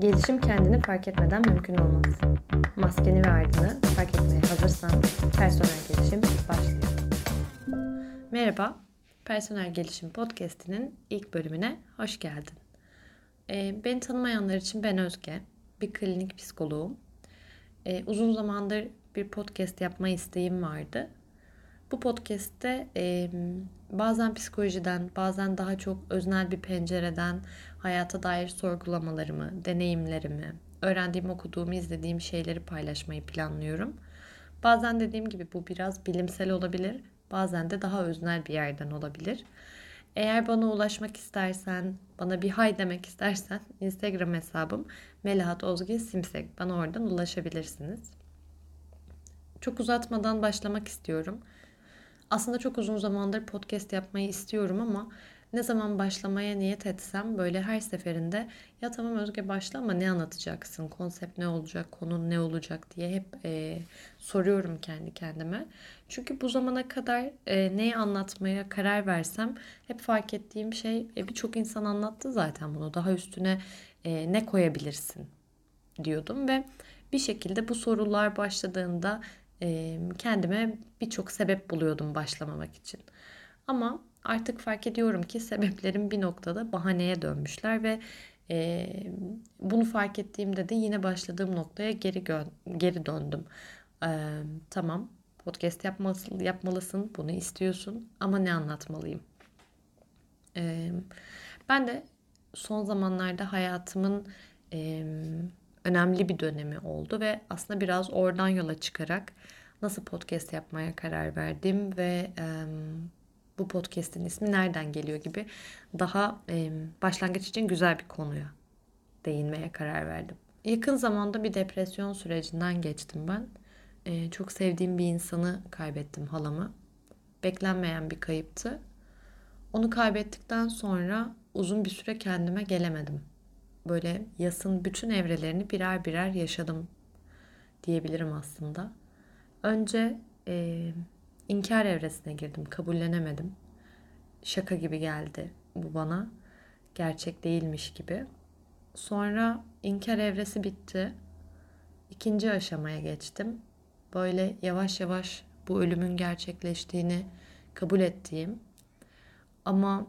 Gelişim kendini fark etmeden mümkün olmaz. Maskeni ve ardını fark etmeye hazırsan personel gelişim başlıyor. Merhaba, Personel Gelişim Podcast'inin ilk bölümüne hoş geldin. Ee, beni tanımayanlar için ben Özge, bir klinik psikoloğum. Ee, uzun zamandır bir podcast yapma isteğim vardı. Bu podcast'te e, bazen psikolojiden, bazen daha çok öznel bir pencereden hayata dair sorgulamalarımı, deneyimlerimi, öğrendiğim, okuduğum, izlediğim şeyleri paylaşmayı planlıyorum. Bazen dediğim gibi bu biraz bilimsel olabilir, bazen de daha öznel bir yerden olabilir. Eğer bana ulaşmak istersen, bana bir hay demek istersen Instagram hesabım Melahat Ozge Simsek. Bana oradan ulaşabilirsiniz. Çok uzatmadan başlamak istiyorum. Aslında çok uzun zamandır podcast yapmayı istiyorum ama ne zaman başlamaya niyet etsem böyle her seferinde ya tamam Özge başla ama ne anlatacaksın, konsept ne olacak, konun ne olacak? diye hep e, soruyorum kendi kendime. Çünkü bu zamana kadar e, neyi anlatmaya karar versem hep fark ettiğim şey e, birçok insan anlattı zaten bunu. Daha üstüne e, ne koyabilirsin diyordum ve bir şekilde bu sorular başladığında kendime birçok sebep buluyordum başlamamak için. Ama artık fark ediyorum ki sebeplerim bir noktada bahaneye dönmüşler ve bunu fark ettiğimde de yine başladığım noktaya geri geri döndüm. tamam podcast yapmalısın, yapmalısın bunu istiyorsun ama ne anlatmalıyım? ben de son zamanlarda hayatımın önemli bir dönemi oldu ve aslında biraz oradan yola çıkarak nasıl podcast yapmaya karar verdim ve e, bu podcast'in ismi nereden geliyor gibi daha e, başlangıç için güzel bir konuya değinmeye karar verdim. Yakın zamanda bir depresyon sürecinden geçtim ben. E, çok sevdiğim bir insanı kaybettim halamı. Beklenmeyen bir kayıptı. Onu kaybettikten sonra uzun bir süre kendime gelemedim böyle yasın bütün evrelerini birer birer yaşadım diyebilirim aslında. Önce e, inkar evresine girdim, kabullenemedim. Şaka gibi geldi bu bana. Gerçek değilmiş gibi. Sonra inkar evresi bitti. İkinci aşamaya geçtim. Böyle yavaş yavaş bu ölümün gerçekleştiğini kabul ettiğim ama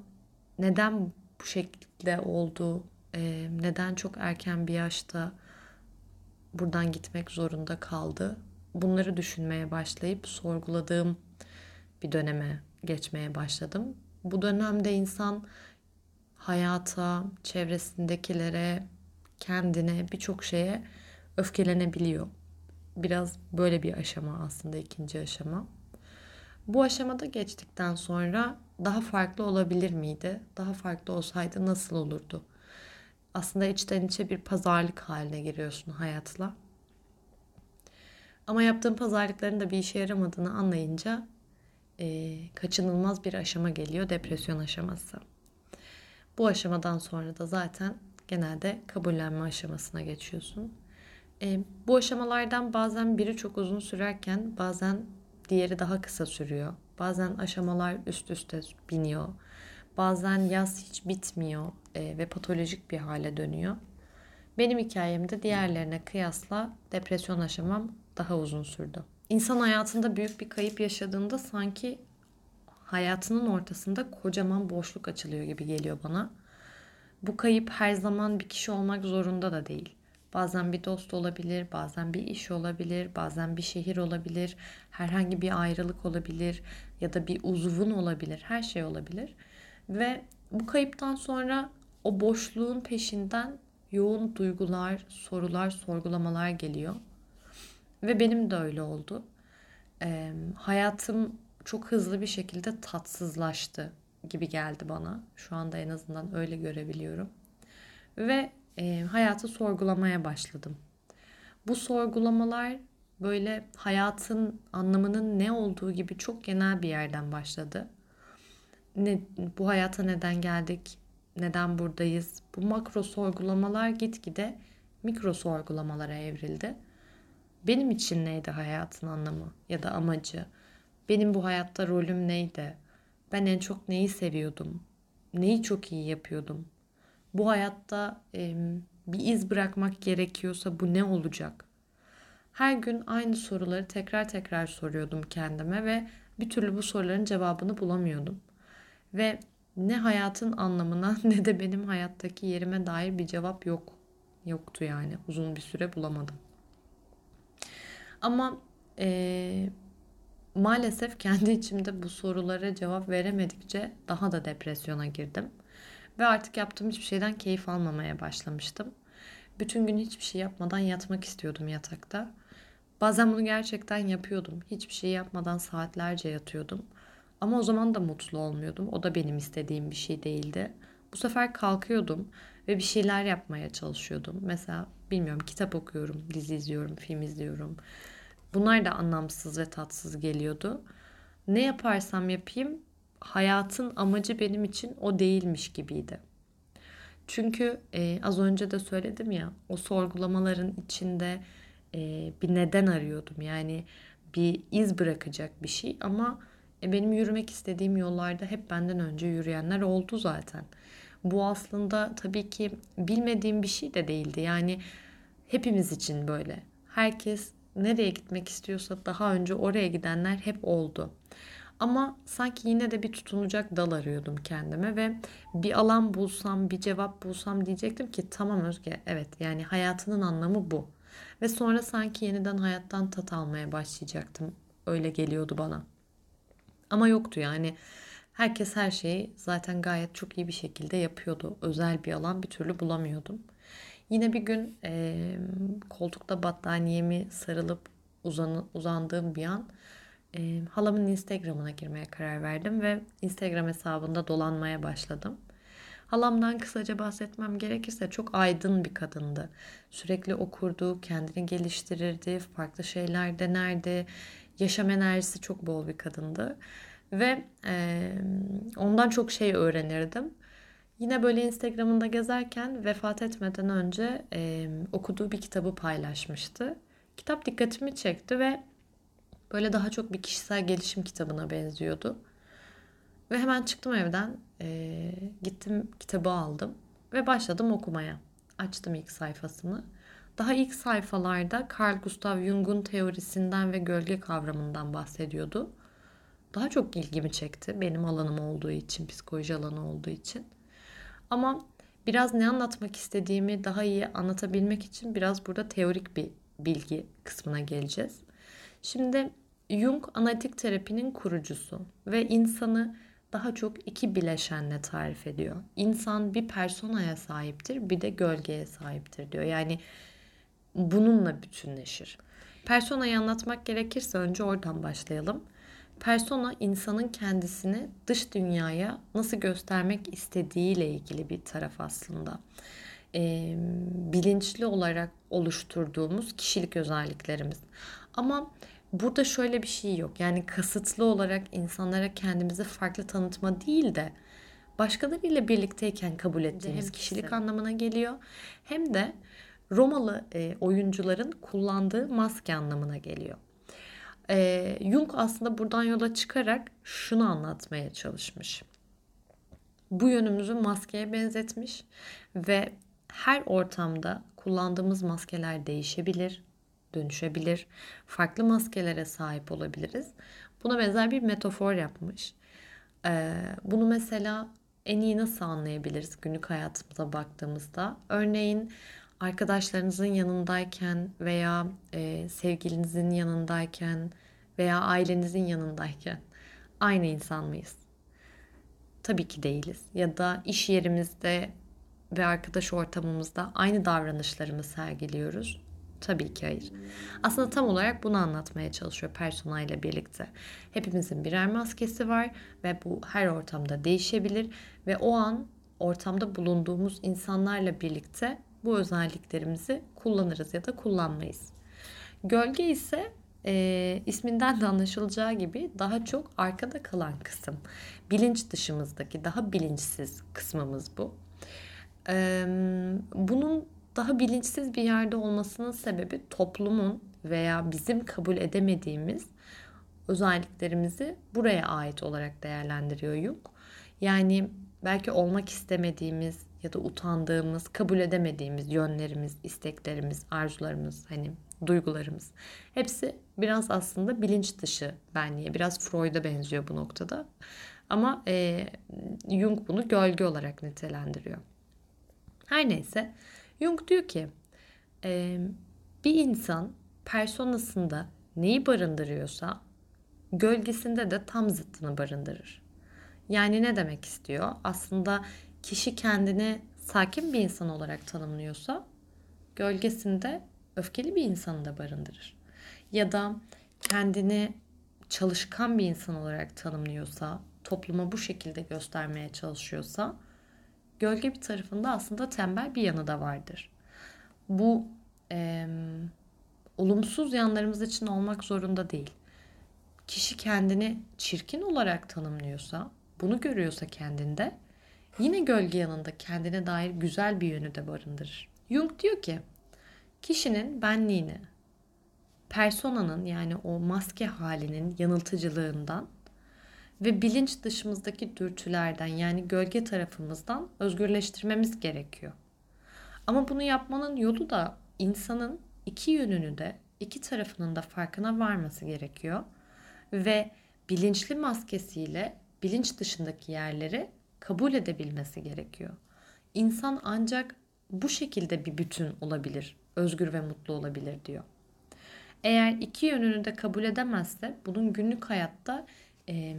neden bu şekilde oldu e, neden çok erken bir yaşta buradan gitmek zorunda kaldı? Bunları düşünmeye başlayıp sorguladığım bir döneme geçmeye başladım. Bu dönemde insan hayata, çevresindekilere, kendine, birçok şeye öfkelenebiliyor. Biraz böyle bir aşama aslında ikinci aşama. Bu aşamada geçtikten sonra daha farklı olabilir miydi? Daha farklı olsaydı nasıl olurdu? Aslında içten içe bir pazarlık haline giriyorsun hayatla. Ama yaptığın pazarlıkların da bir işe yaramadığını anlayınca e, kaçınılmaz bir aşama geliyor. Depresyon aşaması. Bu aşamadan sonra da zaten genelde kabullenme aşamasına geçiyorsun. E, bu aşamalardan bazen biri çok uzun sürerken bazen diğeri daha kısa sürüyor. Bazen aşamalar üst üste biniyor. Bazen yaz hiç bitmiyor e, ve patolojik bir hale dönüyor. Benim hikayemde diğerlerine kıyasla depresyon aşamam daha uzun sürdü. İnsan hayatında büyük bir kayıp yaşadığında sanki hayatının ortasında kocaman boşluk açılıyor gibi geliyor bana. Bu kayıp her zaman bir kişi olmak zorunda da değil. Bazen bir dost olabilir, bazen bir iş olabilir, bazen bir şehir olabilir, herhangi bir ayrılık olabilir ya da bir uzuvun olabilir, her şey olabilir. Ve bu kayıptan sonra o boşluğun peşinden yoğun duygular, sorular, sorgulamalar geliyor. Ve benim de öyle oldu. Ee, hayatım çok hızlı bir şekilde tatsızlaştı gibi geldi bana. Şu anda en azından öyle görebiliyorum. Ve e, hayatı sorgulamaya başladım. Bu sorgulamalar böyle hayatın anlamının ne olduğu gibi çok genel bir yerden başladı ne, bu hayata neden geldik, neden buradayız? Bu makro sorgulamalar gitgide mikro sorgulamalara evrildi. Benim için neydi hayatın anlamı ya da amacı? Benim bu hayatta rolüm neydi? Ben en çok neyi seviyordum? Neyi çok iyi yapıyordum? Bu hayatta e, bir iz bırakmak gerekiyorsa bu ne olacak? Her gün aynı soruları tekrar tekrar soruyordum kendime ve bir türlü bu soruların cevabını bulamıyordum. Ve ne hayatın anlamına ne de benim hayattaki yerime dair bir cevap yok. Yoktu yani. Uzun bir süre bulamadım. Ama e, maalesef kendi içimde bu sorulara cevap veremedikçe daha da depresyona girdim. Ve artık yaptığım hiçbir şeyden keyif almamaya başlamıştım. Bütün gün hiçbir şey yapmadan yatmak istiyordum yatakta. Bazen bunu gerçekten yapıyordum. Hiçbir şey yapmadan saatlerce yatıyordum. Ama o zaman da mutlu olmuyordum. O da benim istediğim bir şey değildi. Bu sefer kalkıyordum ve bir şeyler yapmaya çalışıyordum. Mesela bilmiyorum kitap okuyorum, dizi izliyorum, film izliyorum. Bunlar da anlamsız ve tatsız geliyordu. Ne yaparsam yapayım hayatın amacı benim için o değilmiş gibiydi. Çünkü e, az önce de söyledim ya o sorgulamaların içinde e, bir neden arıyordum. Yani bir iz bırakacak bir şey ama e, benim yürümek istediğim yollarda hep benden önce yürüyenler oldu zaten. Bu aslında tabii ki bilmediğim bir şey de değildi. Yani hepimiz için böyle. Herkes nereye gitmek istiyorsa daha önce oraya gidenler hep oldu. Ama sanki yine de bir tutunacak dal arıyordum kendime ve bir alan bulsam, bir cevap bulsam diyecektim ki tamam Özge evet yani hayatının anlamı bu. Ve sonra sanki yeniden hayattan tat almaya başlayacaktım. Öyle geliyordu bana. Ama yoktu yani. Herkes her şeyi zaten gayet çok iyi bir şekilde yapıyordu. Özel bir alan bir türlü bulamıyordum. Yine bir gün e, koltukta battaniyemi sarılıp uzan, uzandığım bir an e, halamın Instagram'ına girmeye karar verdim ve Instagram hesabında dolanmaya başladım. Halamdan kısaca bahsetmem gerekirse çok aydın bir kadındı. Sürekli okurdu, kendini geliştirirdi, farklı şeyler denerdi. Yaşam enerjisi çok bol bir kadındı. Ve e, ondan çok şey öğrenirdim. Yine böyle Instagram'ında gezerken vefat etmeden önce e, okuduğu bir kitabı paylaşmıştı. Kitap dikkatimi çekti ve böyle daha çok bir kişisel gelişim kitabına benziyordu. Ve hemen çıktım evden, e, gittim kitabı aldım ve başladım okumaya. Açtım ilk sayfasını. Daha ilk sayfalarda Carl Gustav Jung'un teorisinden ve gölge kavramından bahsediyordu. Daha çok ilgimi çekti benim alanım olduğu için, psikoloji alanı olduğu için. Ama biraz ne anlatmak istediğimi daha iyi anlatabilmek için biraz burada teorik bir bilgi kısmına geleceğiz. Şimdi Jung analitik terapinin kurucusu ve insanı daha çok iki bileşenle tarif ediyor. İnsan bir personaya sahiptir, bir de gölgeye sahiptir diyor. Yani bununla bütünleşir. Personayı anlatmak gerekirse önce oradan başlayalım. Persona insanın kendisini dış dünyaya nasıl göstermek istediğiyle ilgili bir taraf aslında. E, bilinçli olarak oluşturduğumuz kişilik özelliklerimiz. Ama burada şöyle bir şey yok. Yani kasıtlı olarak insanlara kendimizi farklı tanıtma değil de başkalarıyla birlikteyken kabul ettiğimiz kişilik anlamına geliyor. Hem de Romalı e, oyuncuların kullandığı maske anlamına geliyor. E, Jung aslında buradan yola çıkarak şunu anlatmaya çalışmış. Bu yönümüzü maskeye benzetmiş ve her ortamda kullandığımız maskeler değişebilir, dönüşebilir. Farklı maskelere sahip olabiliriz. Buna benzer bir metafor yapmış. Ee, bunu mesela en iyi nasıl anlayabiliriz günlük hayatımıza baktığımızda? Örneğin arkadaşlarınızın yanındayken veya e, sevgilinizin yanındayken veya ailenizin yanındayken aynı insan mıyız? Tabii ki değiliz. Ya da iş yerimizde ve arkadaş ortamımızda aynı davranışlarımı sergiliyoruz. Tabii ki hayır. Aslında tam olarak bunu anlatmaya çalışıyor persona ile birlikte. Hepimizin birer maskesi var ve bu her ortamda değişebilir ve o an ortamda bulunduğumuz insanlarla birlikte bu özelliklerimizi kullanırız ya da kullanmayız. Gölge ise e, isminden de anlaşılacağı gibi daha çok arkada kalan kısım. Bilinç dışımızdaki daha bilinçsiz kısmımız bu. E, bunun daha bilinçsiz bir yerde olmasının sebebi toplumun veya bizim kabul edemediğimiz özelliklerimizi buraya ait olarak değerlendiriyor Jung. Yani belki olmak istemediğimiz ya da utandığımız, kabul edemediğimiz yönlerimiz, isteklerimiz, arzularımız, hani duygularımız hepsi biraz aslında bilinç dışı benliğe, biraz Freud'a benziyor bu noktada. Ama e, Jung bunu gölge olarak nitelendiriyor. Her neyse Jung diyor ki e, bir insan personasında neyi barındırıyorsa gölgesinde de tam zıttını barındırır. Yani ne demek istiyor? Aslında kişi kendini sakin bir insan olarak tanımlıyorsa gölgesinde öfkeli bir insanı da barındırır. Ya da kendini çalışkan bir insan olarak tanımlıyorsa, topluma bu şekilde göstermeye çalışıyorsa gölge bir tarafında aslında tembel bir yanı da vardır. Bu e, olumsuz yanlarımız için olmak zorunda değil. Kişi kendini çirkin olarak tanımlıyorsa, bunu görüyorsa kendinde yine gölge yanında kendine dair güzel bir yönü de barındırır. Jung diyor ki kişinin benliğini, personanın yani o maske halinin yanıltıcılığından ve bilinç dışımızdaki dürtülerden yani gölge tarafımızdan özgürleştirmemiz gerekiyor. Ama bunu yapmanın yolu da insanın iki yönünü de iki tarafının da farkına varması gerekiyor ve bilinçli maskesiyle bilinç dışındaki yerleri kabul edebilmesi gerekiyor. İnsan ancak bu şekilde bir bütün olabilir, özgür ve mutlu olabilir diyor. Eğer iki yönünü de kabul edemezse bunun günlük hayatta e,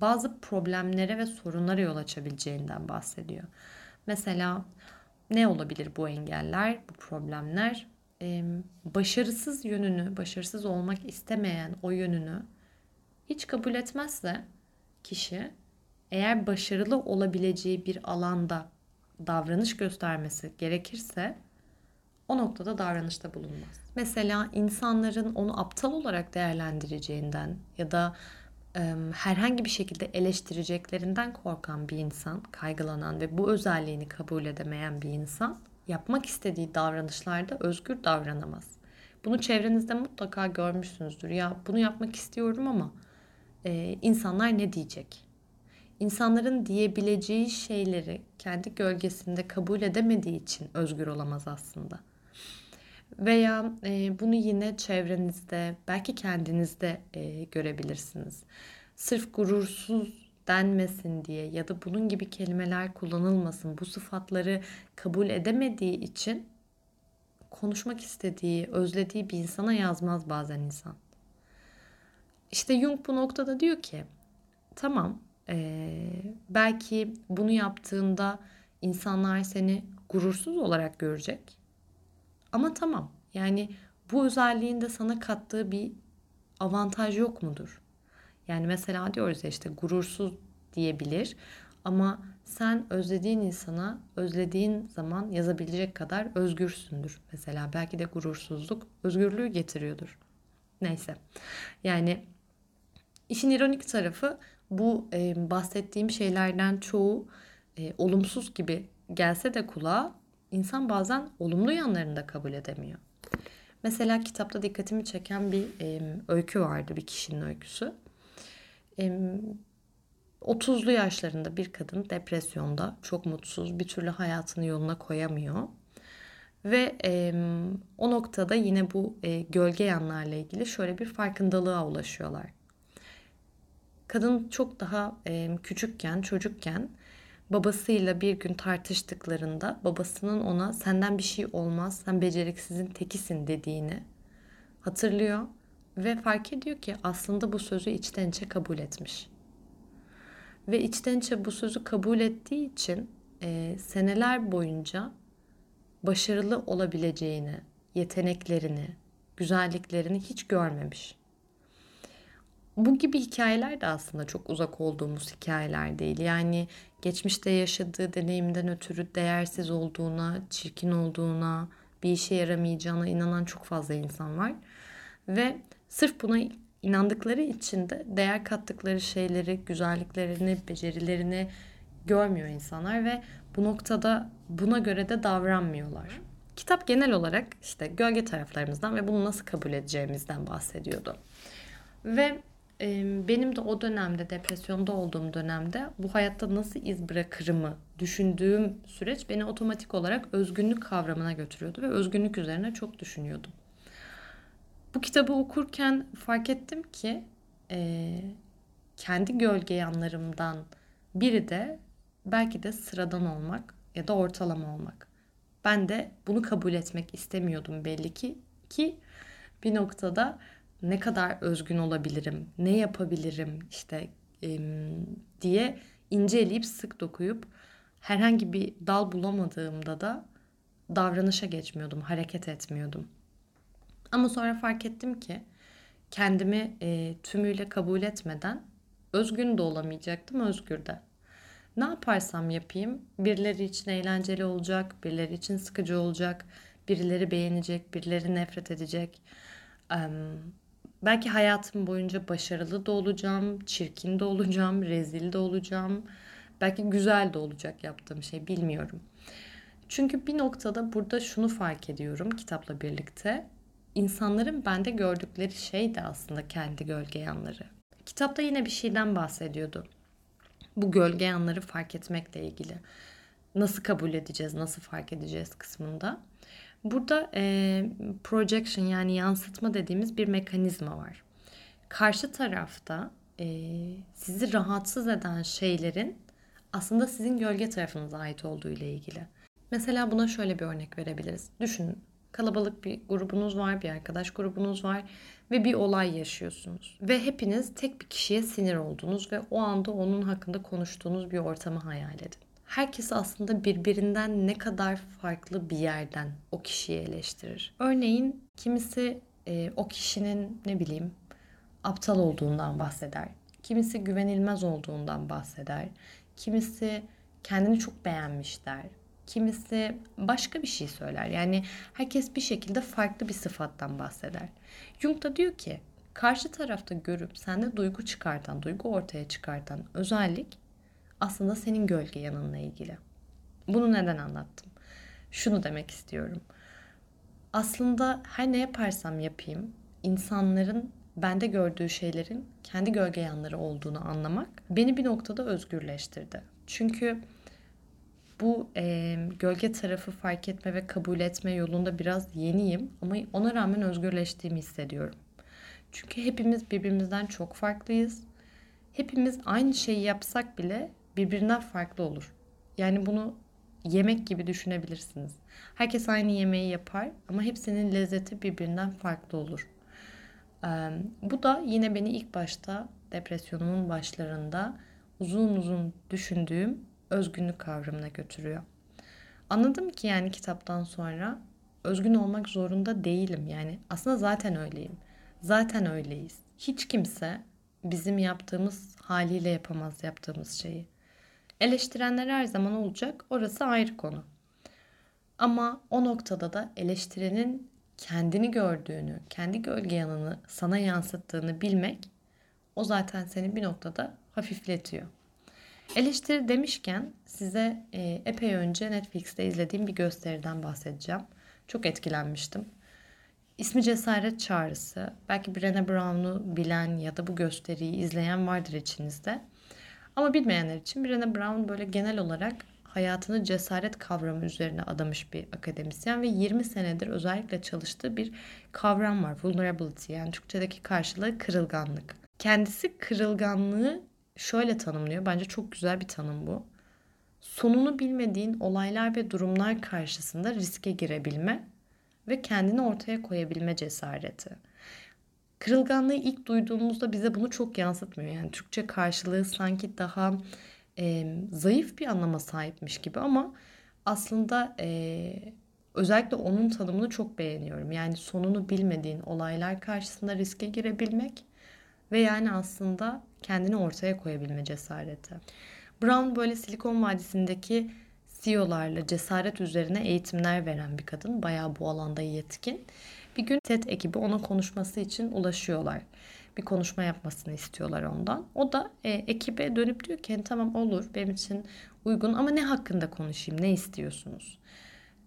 bazı problemlere ve sorunlara yol açabileceğinden bahsediyor. Mesela ne olabilir bu engeller, bu problemler? E, başarısız yönünü, başarısız olmak istemeyen o yönünü hiç kabul etmezse kişi eğer başarılı olabileceği bir alanda davranış göstermesi gerekirse o noktada davranışta bulunmaz. Mesela insanların onu aptal olarak değerlendireceğinden ya da e, herhangi bir şekilde eleştireceklerinden korkan bir insan, kaygılanan ve bu özelliğini kabul edemeyen bir insan yapmak istediği davranışlarda özgür davranamaz. Bunu çevrenizde mutlaka görmüşsünüzdür. Ya bunu yapmak istiyorum ama e, insanlar ne diyecek? İnsanların diyebileceği şeyleri kendi gölgesinde kabul edemediği için özgür olamaz aslında. Veya e, bunu yine çevrenizde, belki kendinizde e, görebilirsiniz. Sırf gurursuz denmesin diye ya da bunun gibi kelimeler kullanılmasın, bu sıfatları kabul edemediği için konuşmak istediği, özlediği bir insana yazmaz bazen insan. İşte Jung bu noktada diyor ki tamam ee, belki bunu yaptığında insanlar seni gurursuz olarak görecek. Ama tamam yani bu özelliğin de sana kattığı bir avantaj yok mudur? Yani mesela diyoruz ya işte gurursuz diyebilir ama sen özlediğin insana özlediğin zaman yazabilecek kadar özgürsündür. Mesela belki de gurursuzluk özgürlüğü getiriyordur. Neyse. Yani işin ironik tarafı bu e, bahsettiğim şeylerden çoğu e, olumsuz gibi gelse de kulağa insan bazen olumlu yanlarını da kabul edemiyor. Mesela kitapta dikkatimi çeken bir e, öykü vardı, bir kişinin öyküsü. E, 30'lu yaşlarında bir kadın depresyonda, çok mutsuz, bir türlü hayatını yoluna koyamıyor. Ve e, o noktada yine bu e, gölge yanlarla ilgili şöyle bir farkındalığa ulaşıyorlar. Kadın çok daha e, küçükken, çocukken babasıyla bir gün tartıştıklarında babasının ona senden bir şey olmaz, sen beceriksizin tekisin dediğini hatırlıyor ve fark ediyor ki aslında bu sözü içten içe kabul etmiş. Ve içten içe bu sözü kabul ettiği için e, seneler boyunca başarılı olabileceğini, yeteneklerini, güzelliklerini hiç görmemiş. Bu gibi hikayeler de aslında çok uzak olduğumuz hikayeler değil. Yani geçmişte yaşadığı deneyimden ötürü değersiz olduğuna, çirkin olduğuna, bir işe yaramayacağına inanan çok fazla insan var. Ve sırf buna inandıkları için de değer kattıkları şeyleri, güzelliklerini, becerilerini görmüyor insanlar ve bu noktada buna göre de davranmıyorlar. Kitap genel olarak işte gölge taraflarımızdan ve bunu nasıl kabul edeceğimizden bahsediyordu. Ve benim de o dönemde depresyonda olduğum dönemde bu hayatta nasıl iz bırakırımı düşündüğüm süreç beni otomatik olarak özgünlük kavramına götürüyordu ve özgünlük üzerine çok düşünüyordum. Bu kitabı okurken fark ettim ki e, kendi gölge yanlarımdan biri de belki de sıradan olmak ya da ortalama olmak. Ben de bunu kabul etmek istemiyordum belli ki ki bir noktada ne kadar özgün olabilirim, ne yapabilirim işte e, diye inceleyip sık dokuyup herhangi bir dal bulamadığımda da davranışa geçmiyordum, hareket etmiyordum. Ama sonra fark ettim ki kendimi e, tümüyle kabul etmeden özgün de olamayacaktım, özgür de. Ne yaparsam yapayım birileri için eğlenceli olacak, birileri için sıkıcı olacak, birileri beğenecek, birileri nefret edecek. Belki hayatım boyunca başarılı da olacağım, çirkin de olacağım, rezil de olacağım. Belki güzel de olacak yaptığım şey bilmiyorum. Çünkü bir noktada burada şunu fark ediyorum kitapla birlikte. İnsanların bende gördükleri şey de aslında kendi gölge yanları. Kitapta yine bir şeyden bahsediyordu. Bu gölge yanları fark etmekle ilgili. Nasıl kabul edeceğiz, nasıl fark edeceğiz kısmında. Burada e, projection yani yansıtma dediğimiz bir mekanizma var. Karşı tarafta e, sizi rahatsız eden şeylerin aslında sizin gölge tarafınıza ait olduğu ile ilgili. Mesela buna şöyle bir örnek verebiliriz. Düşünün kalabalık bir grubunuz var, bir arkadaş grubunuz var ve bir olay yaşıyorsunuz. Ve hepiniz tek bir kişiye sinir oldunuz ve o anda onun hakkında konuştuğunuz bir ortamı hayal edin herkes aslında birbirinden ne kadar farklı bir yerden o kişiyi eleştirir. Örneğin kimisi e, o kişinin ne bileyim aptal olduğundan bahseder. Kimisi güvenilmez olduğundan bahseder. Kimisi kendini çok beğenmiş der. Kimisi başka bir şey söyler. Yani herkes bir şekilde farklı bir sıfattan bahseder. Jung da diyor ki karşı tarafta görüp sende duygu çıkartan, duygu ortaya çıkartan özellik aslında senin gölge yanınla ilgili. Bunu neden anlattım? Şunu demek istiyorum. Aslında her ne yaparsam yapayım insanların bende gördüğü şeylerin kendi gölge yanları olduğunu anlamak beni bir noktada özgürleştirdi. Çünkü bu e, gölge tarafı fark etme ve kabul etme yolunda biraz yeniyim ama ona rağmen özgürleştiğimi hissediyorum. Çünkü hepimiz birbirimizden çok farklıyız. Hepimiz aynı şeyi yapsak bile birbirinden farklı olur. Yani bunu yemek gibi düşünebilirsiniz. Herkes aynı yemeği yapar ama hepsinin lezzeti birbirinden farklı olur. bu da yine beni ilk başta depresyonumun başlarında uzun uzun düşündüğüm özgünlük kavramına götürüyor. Anladım ki yani kitaptan sonra özgün olmak zorunda değilim. Yani aslında zaten öyleyim. Zaten öyleyiz. Hiç kimse bizim yaptığımız haliyle yapamaz yaptığımız şeyi. Eleştirenler her zaman olacak. Orası ayrı konu. Ama o noktada da eleştirenin kendini gördüğünü, kendi gölge yanını sana yansıttığını bilmek o zaten seni bir noktada hafifletiyor. Eleştiri demişken size e, epey önce Netflix'te izlediğim bir gösteriden bahsedeceğim. Çok etkilenmiştim. İsmi Cesaret Çağrısı. Belki Brené Brown'u bilen ya da bu gösteriyi izleyen vardır içinizde. Ama bilmeyenler için Brené Brown böyle genel olarak hayatını cesaret kavramı üzerine adamış bir akademisyen ve 20 senedir özellikle çalıştığı bir kavram var. Vulnerability yani Türkçedeki karşılığı kırılganlık. Kendisi kırılganlığı şöyle tanımlıyor. Bence çok güzel bir tanım bu. Sonunu bilmediğin olaylar ve durumlar karşısında riske girebilme ve kendini ortaya koyabilme cesareti. Kırılganlığı ilk duyduğumuzda bize bunu çok yansıtmıyor. Yani Türkçe karşılığı sanki daha e, zayıf bir anlama sahipmiş gibi ama aslında e, özellikle onun tanımını çok beğeniyorum. Yani sonunu bilmediğin olaylar karşısında riske girebilmek ve yani aslında kendini ortaya koyabilme cesareti. Brown böyle Silikon Vadisi'ndeki CEO'larla cesaret üzerine eğitimler veren bir kadın. Bayağı bu alanda yetkin. Bir gün TED ekibi ona konuşması için ulaşıyorlar. Bir konuşma yapmasını istiyorlar ondan. O da e, ekibe dönüp diyor ki hani tamam olur benim için uygun ama ne hakkında konuşayım ne istiyorsunuz?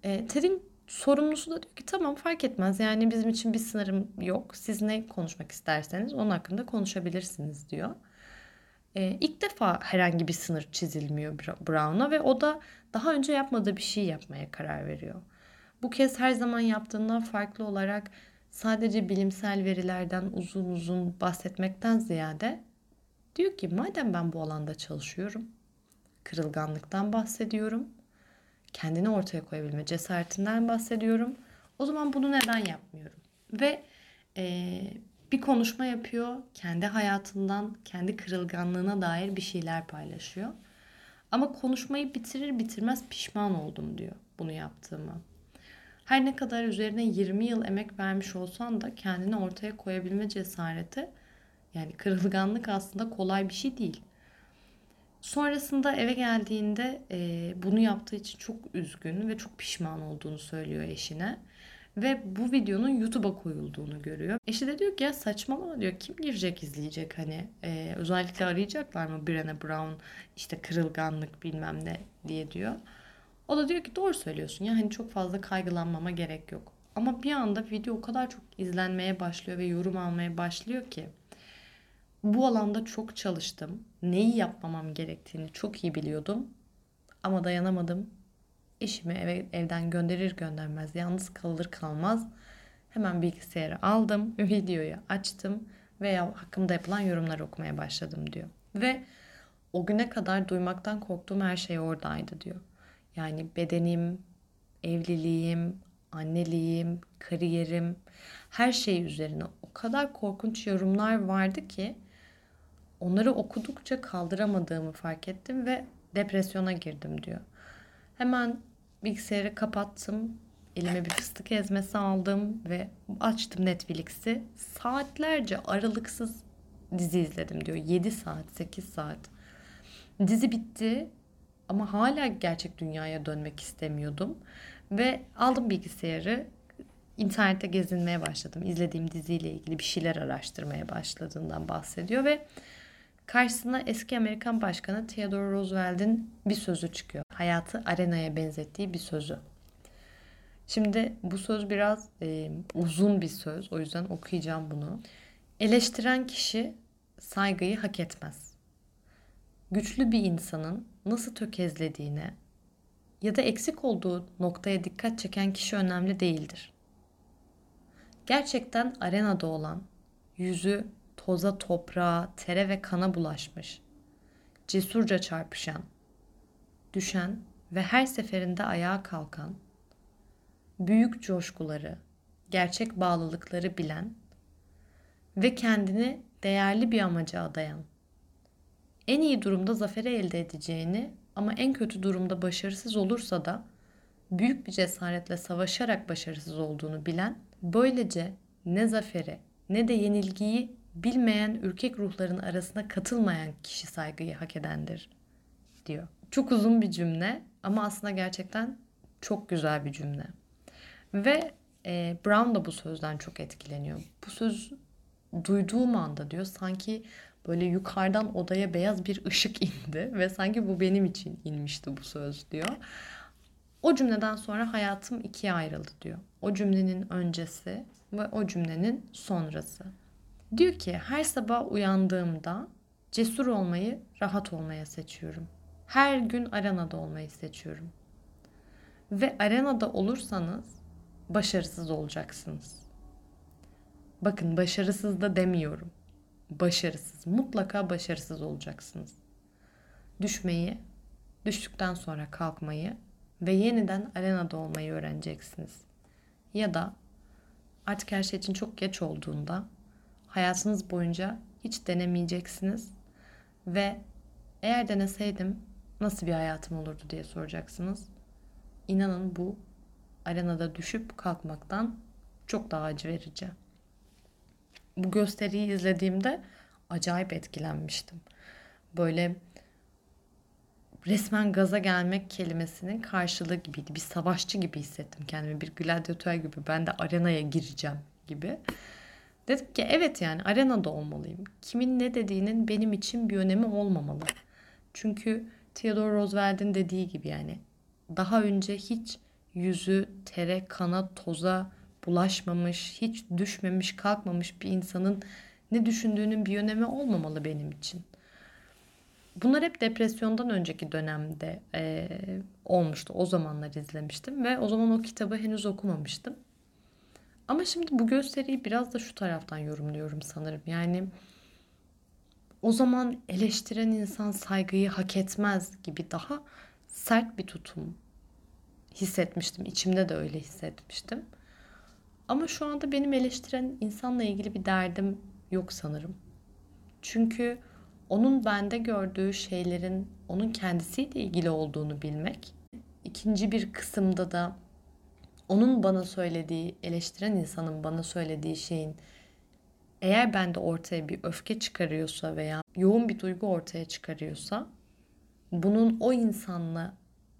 E, TED'in sorumlusu da diyor ki tamam fark etmez yani bizim için bir sınırım yok. Siz ne konuşmak isterseniz onun hakkında konuşabilirsiniz diyor. Ee, ilk defa herhangi bir sınır çizilmiyor Brown'a ve o da daha önce yapmadığı bir şey yapmaya karar veriyor. Bu kez her zaman yaptığından farklı olarak sadece bilimsel verilerden uzun uzun bahsetmekten ziyade diyor ki madem ben bu alanda çalışıyorum, kırılganlıktan bahsediyorum, kendini ortaya koyabilme cesaretinden bahsediyorum. O zaman bunu neden yapmıyorum? Ve e, bir konuşma yapıyor, kendi hayatından, kendi kırılganlığına dair bir şeyler paylaşıyor. Ama konuşmayı bitirir bitirmez pişman oldum diyor bunu yaptığımı. Her ne kadar üzerine 20 yıl emek vermiş olsan da kendini ortaya koyabilme cesareti yani kırılganlık aslında kolay bir şey değil. Sonrasında eve geldiğinde e, bunu yaptığı için çok üzgün ve çok pişman olduğunu söylüyor eşine. Ve bu videonun YouTube'a koyulduğunu görüyor. Eşi de diyor ki ya saçmalama diyor. Kim girecek izleyecek hani. E, özellikle arayacaklar mı Brené Brown işte kırılganlık bilmem ne diye diyor. O da diyor ki doğru söylüyorsun ya hani çok fazla kaygılanmama gerek yok. Ama bir anda video o kadar çok izlenmeye başlıyor ve yorum almaya başlıyor ki bu alanda çok çalıştım. Neyi yapmamam gerektiğini çok iyi biliyordum. Ama dayanamadım. Eşimi eve, evden gönderir göndermez, yalnız kalır kalmaz hemen bilgisayarı aldım, videoyu açtım veya hakkımda yapılan yorumlar okumaya başladım diyor. Ve o güne kadar duymaktan korktuğum her şey oradaydı diyor. Yani bedenim, evliliğim, anneliğim, kariyerim, her şey üzerine o kadar korkunç yorumlar vardı ki onları okudukça kaldıramadığımı fark ettim ve depresyona girdim diyor. Hemen bilgisayarı kapattım. Elime bir fıstık ezmesi aldım ve açtım Netflix'i. Saatlerce aralıksız dizi izledim diyor. 7 saat, 8 saat. Dizi bitti ama hala gerçek dünyaya dönmek istemiyordum. Ve aldım bilgisayarı, internette gezinmeye başladım. İzlediğim diziyle ilgili bir şeyler araştırmaya başladığından bahsediyor ve karşısına eski Amerikan Başkanı Theodore Roosevelt'in bir sözü çıkıyor. Hayatı arenaya benzettiği bir sözü. Şimdi bu söz biraz e, uzun bir söz. O yüzden okuyacağım bunu. Eleştiren kişi saygıyı hak etmez. Güçlü bir insanın nasıl tökezlediğine ya da eksik olduğu noktaya dikkat çeken kişi önemli değildir. Gerçekten arenada olan, yüzü toza toprağa, tere ve kana bulaşmış, cesurca çarpışan, düşen ve her seferinde ayağa kalkan, büyük coşkuları, gerçek bağlılıkları bilen ve kendini değerli bir amaca adayan, en iyi durumda zaferi elde edeceğini ama en kötü durumda başarısız olursa da büyük bir cesaretle savaşarak başarısız olduğunu bilen, böylece ne zaferi ne de yenilgiyi bilmeyen ürkek ruhların arasına katılmayan kişi saygıyı hak edendir diyor. Çok uzun bir cümle ama aslında gerçekten çok güzel bir cümle. Ve e, Brown da bu sözden çok etkileniyor. Bu söz duyduğum anda diyor sanki böyle yukarıdan odaya beyaz bir ışık indi ve sanki bu benim için inmişti bu söz diyor. O cümleden sonra hayatım ikiye ayrıldı diyor. O cümlenin öncesi ve o cümlenin sonrası. Diyor ki her sabah uyandığımda cesur olmayı, rahat olmaya seçiyorum. Her gün arenada olmayı seçiyorum. Ve arenada olursanız başarısız olacaksınız. Bakın başarısız da demiyorum. Başarısız, mutlaka başarısız olacaksınız. Düşmeyi, düştükten sonra kalkmayı ve yeniden arenada olmayı öğreneceksiniz. Ya da artık her şey için çok geç olduğunda hayatınız boyunca hiç denemeyeceksiniz ve eğer deneseydim nasıl bir hayatım olurdu diye soracaksınız. İnanın bu arenada düşüp kalkmaktan çok daha acı verici. Bu gösteriyi izlediğimde acayip etkilenmiştim. Böyle resmen gaza gelmek kelimesinin karşılığı gibiydi. Bir savaşçı gibi hissettim kendimi. Bir gladyatör gibi. Ben de arenaya gireceğim gibi. Dedim ki evet yani arenada olmalıyım. Kimin ne dediğinin benim için bir önemi olmamalı. Çünkü Theodore Roosevelt'in dediği gibi yani daha önce hiç yüzü tere, kana, toza bulaşmamış, hiç düşmemiş, kalkmamış bir insanın ne düşündüğünün bir önemi olmamalı benim için. Bunlar hep depresyondan önceki dönemde e, olmuştu. O zamanlar izlemiştim ve o zaman o kitabı henüz okumamıştım. Ama şimdi bu gösteriyi biraz da şu taraftan yorumluyorum sanırım. Yani o zaman eleştiren insan saygıyı hak etmez gibi daha sert bir tutum hissetmiştim. İçimde de öyle hissetmiştim. Ama şu anda benim eleştiren insanla ilgili bir derdim yok sanırım. Çünkü onun bende gördüğü şeylerin onun kendisiyle ilgili olduğunu bilmek. İkinci bir kısımda da onun bana söylediği, eleştiren insanın bana söylediği şeyin eğer bende ortaya bir öfke çıkarıyorsa veya yoğun bir duygu ortaya çıkarıyorsa bunun o insanla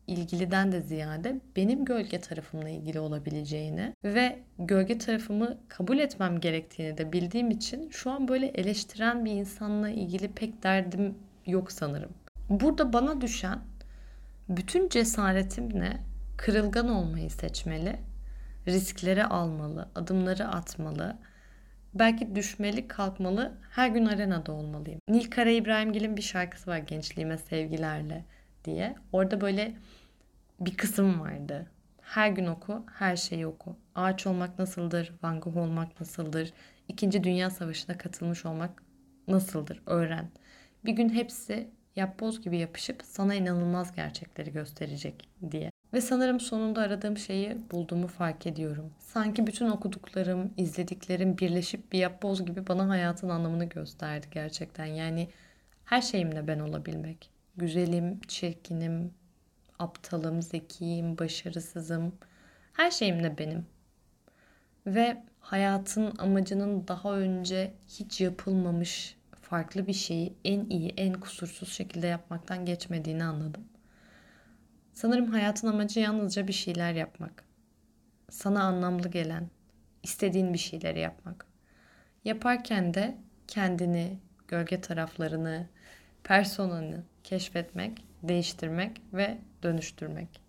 ilgiliden de ziyade benim gölge tarafımla ilgili olabileceğini ve gölge tarafımı kabul etmem gerektiğini de bildiğim için şu an böyle eleştiren bir insanla ilgili pek derdim yok sanırım. Burada bana düşen bütün cesaretimle kırılgan olmayı seçmeli, riskleri almalı, adımları atmalı, belki düşmeli, kalkmalı, her gün arenada olmalıyım. Nil Kara İbrahimgil'in bir şarkısı var Gençliğime Sevgilerle diye. Orada böyle bir kısım vardı. Her gün oku, her şeyi oku. Ağaç olmak nasıldır, Van Gogh olmak nasıldır, İkinci Dünya Savaşı'na katılmış olmak nasıldır öğren. Bir gün hepsi yapboz gibi yapışıp sana inanılmaz gerçekleri gösterecek diye. Ve sanırım sonunda aradığım şeyi bulduğumu fark ediyorum. Sanki bütün okuduklarım, izlediklerim birleşip bir yapboz gibi bana hayatın anlamını gösterdi gerçekten. Yani her şeyimle ben olabilmek. Güzelim, çirkinim, aptalım, zekiyim, başarısızım. Her şeyimle benim. Ve hayatın amacının daha önce hiç yapılmamış farklı bir şeyi en iyi, en kusursuz şekilde yapmaktan geçmediğini anladım. Sanırım hayatın amacı yalnızca bir şeyler yapmak. Sana anlamlı gelen, istediğin bir şeyleri yapmak. Yaparken de kendini, gölge taraflarını, personanı keşfetmek, değiştirmek ve dönüştürmek.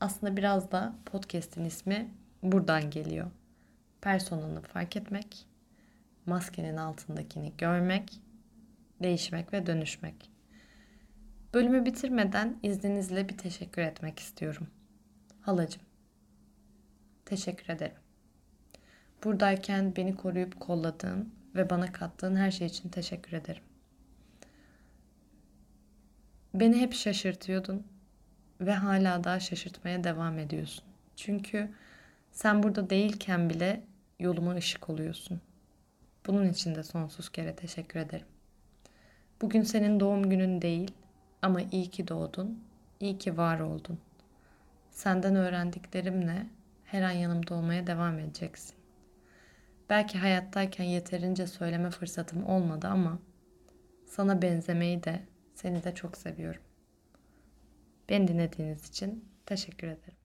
Aslında biraz da podcast'in ismi buradan geliyor. Personanı fark etmek, maskenin altındakini görmek, değişmek ve dönüşmek. Bölümü bitirmeden izninizle bir teşekkür etmek istiyorum. Halacım, teşekkür ederim. Buradayken beni koruyup kolladığın ve bana kattığın her şey için teşekkür ederim. Beni hep şaşırtıyordun ve hala daha şaşırtmaya devam ediyorsun. Çünkü sen burada değilken bile yoluma ışık oluyorsun. Bunun için de sonsuz kere teşekkür ederim. Bugün senin doğum günün değil ama iyi ki doğdun, iyi ki var oldun. Senden öğrendiklerimle her an yanımda olmaya devam edeceksin. Belki hayattayken yeterince söyleme fırsatım olmadı ama sana benzemeyi de seni de çok seviyorum. Beni dinlediğiniz için teşekkür ederim.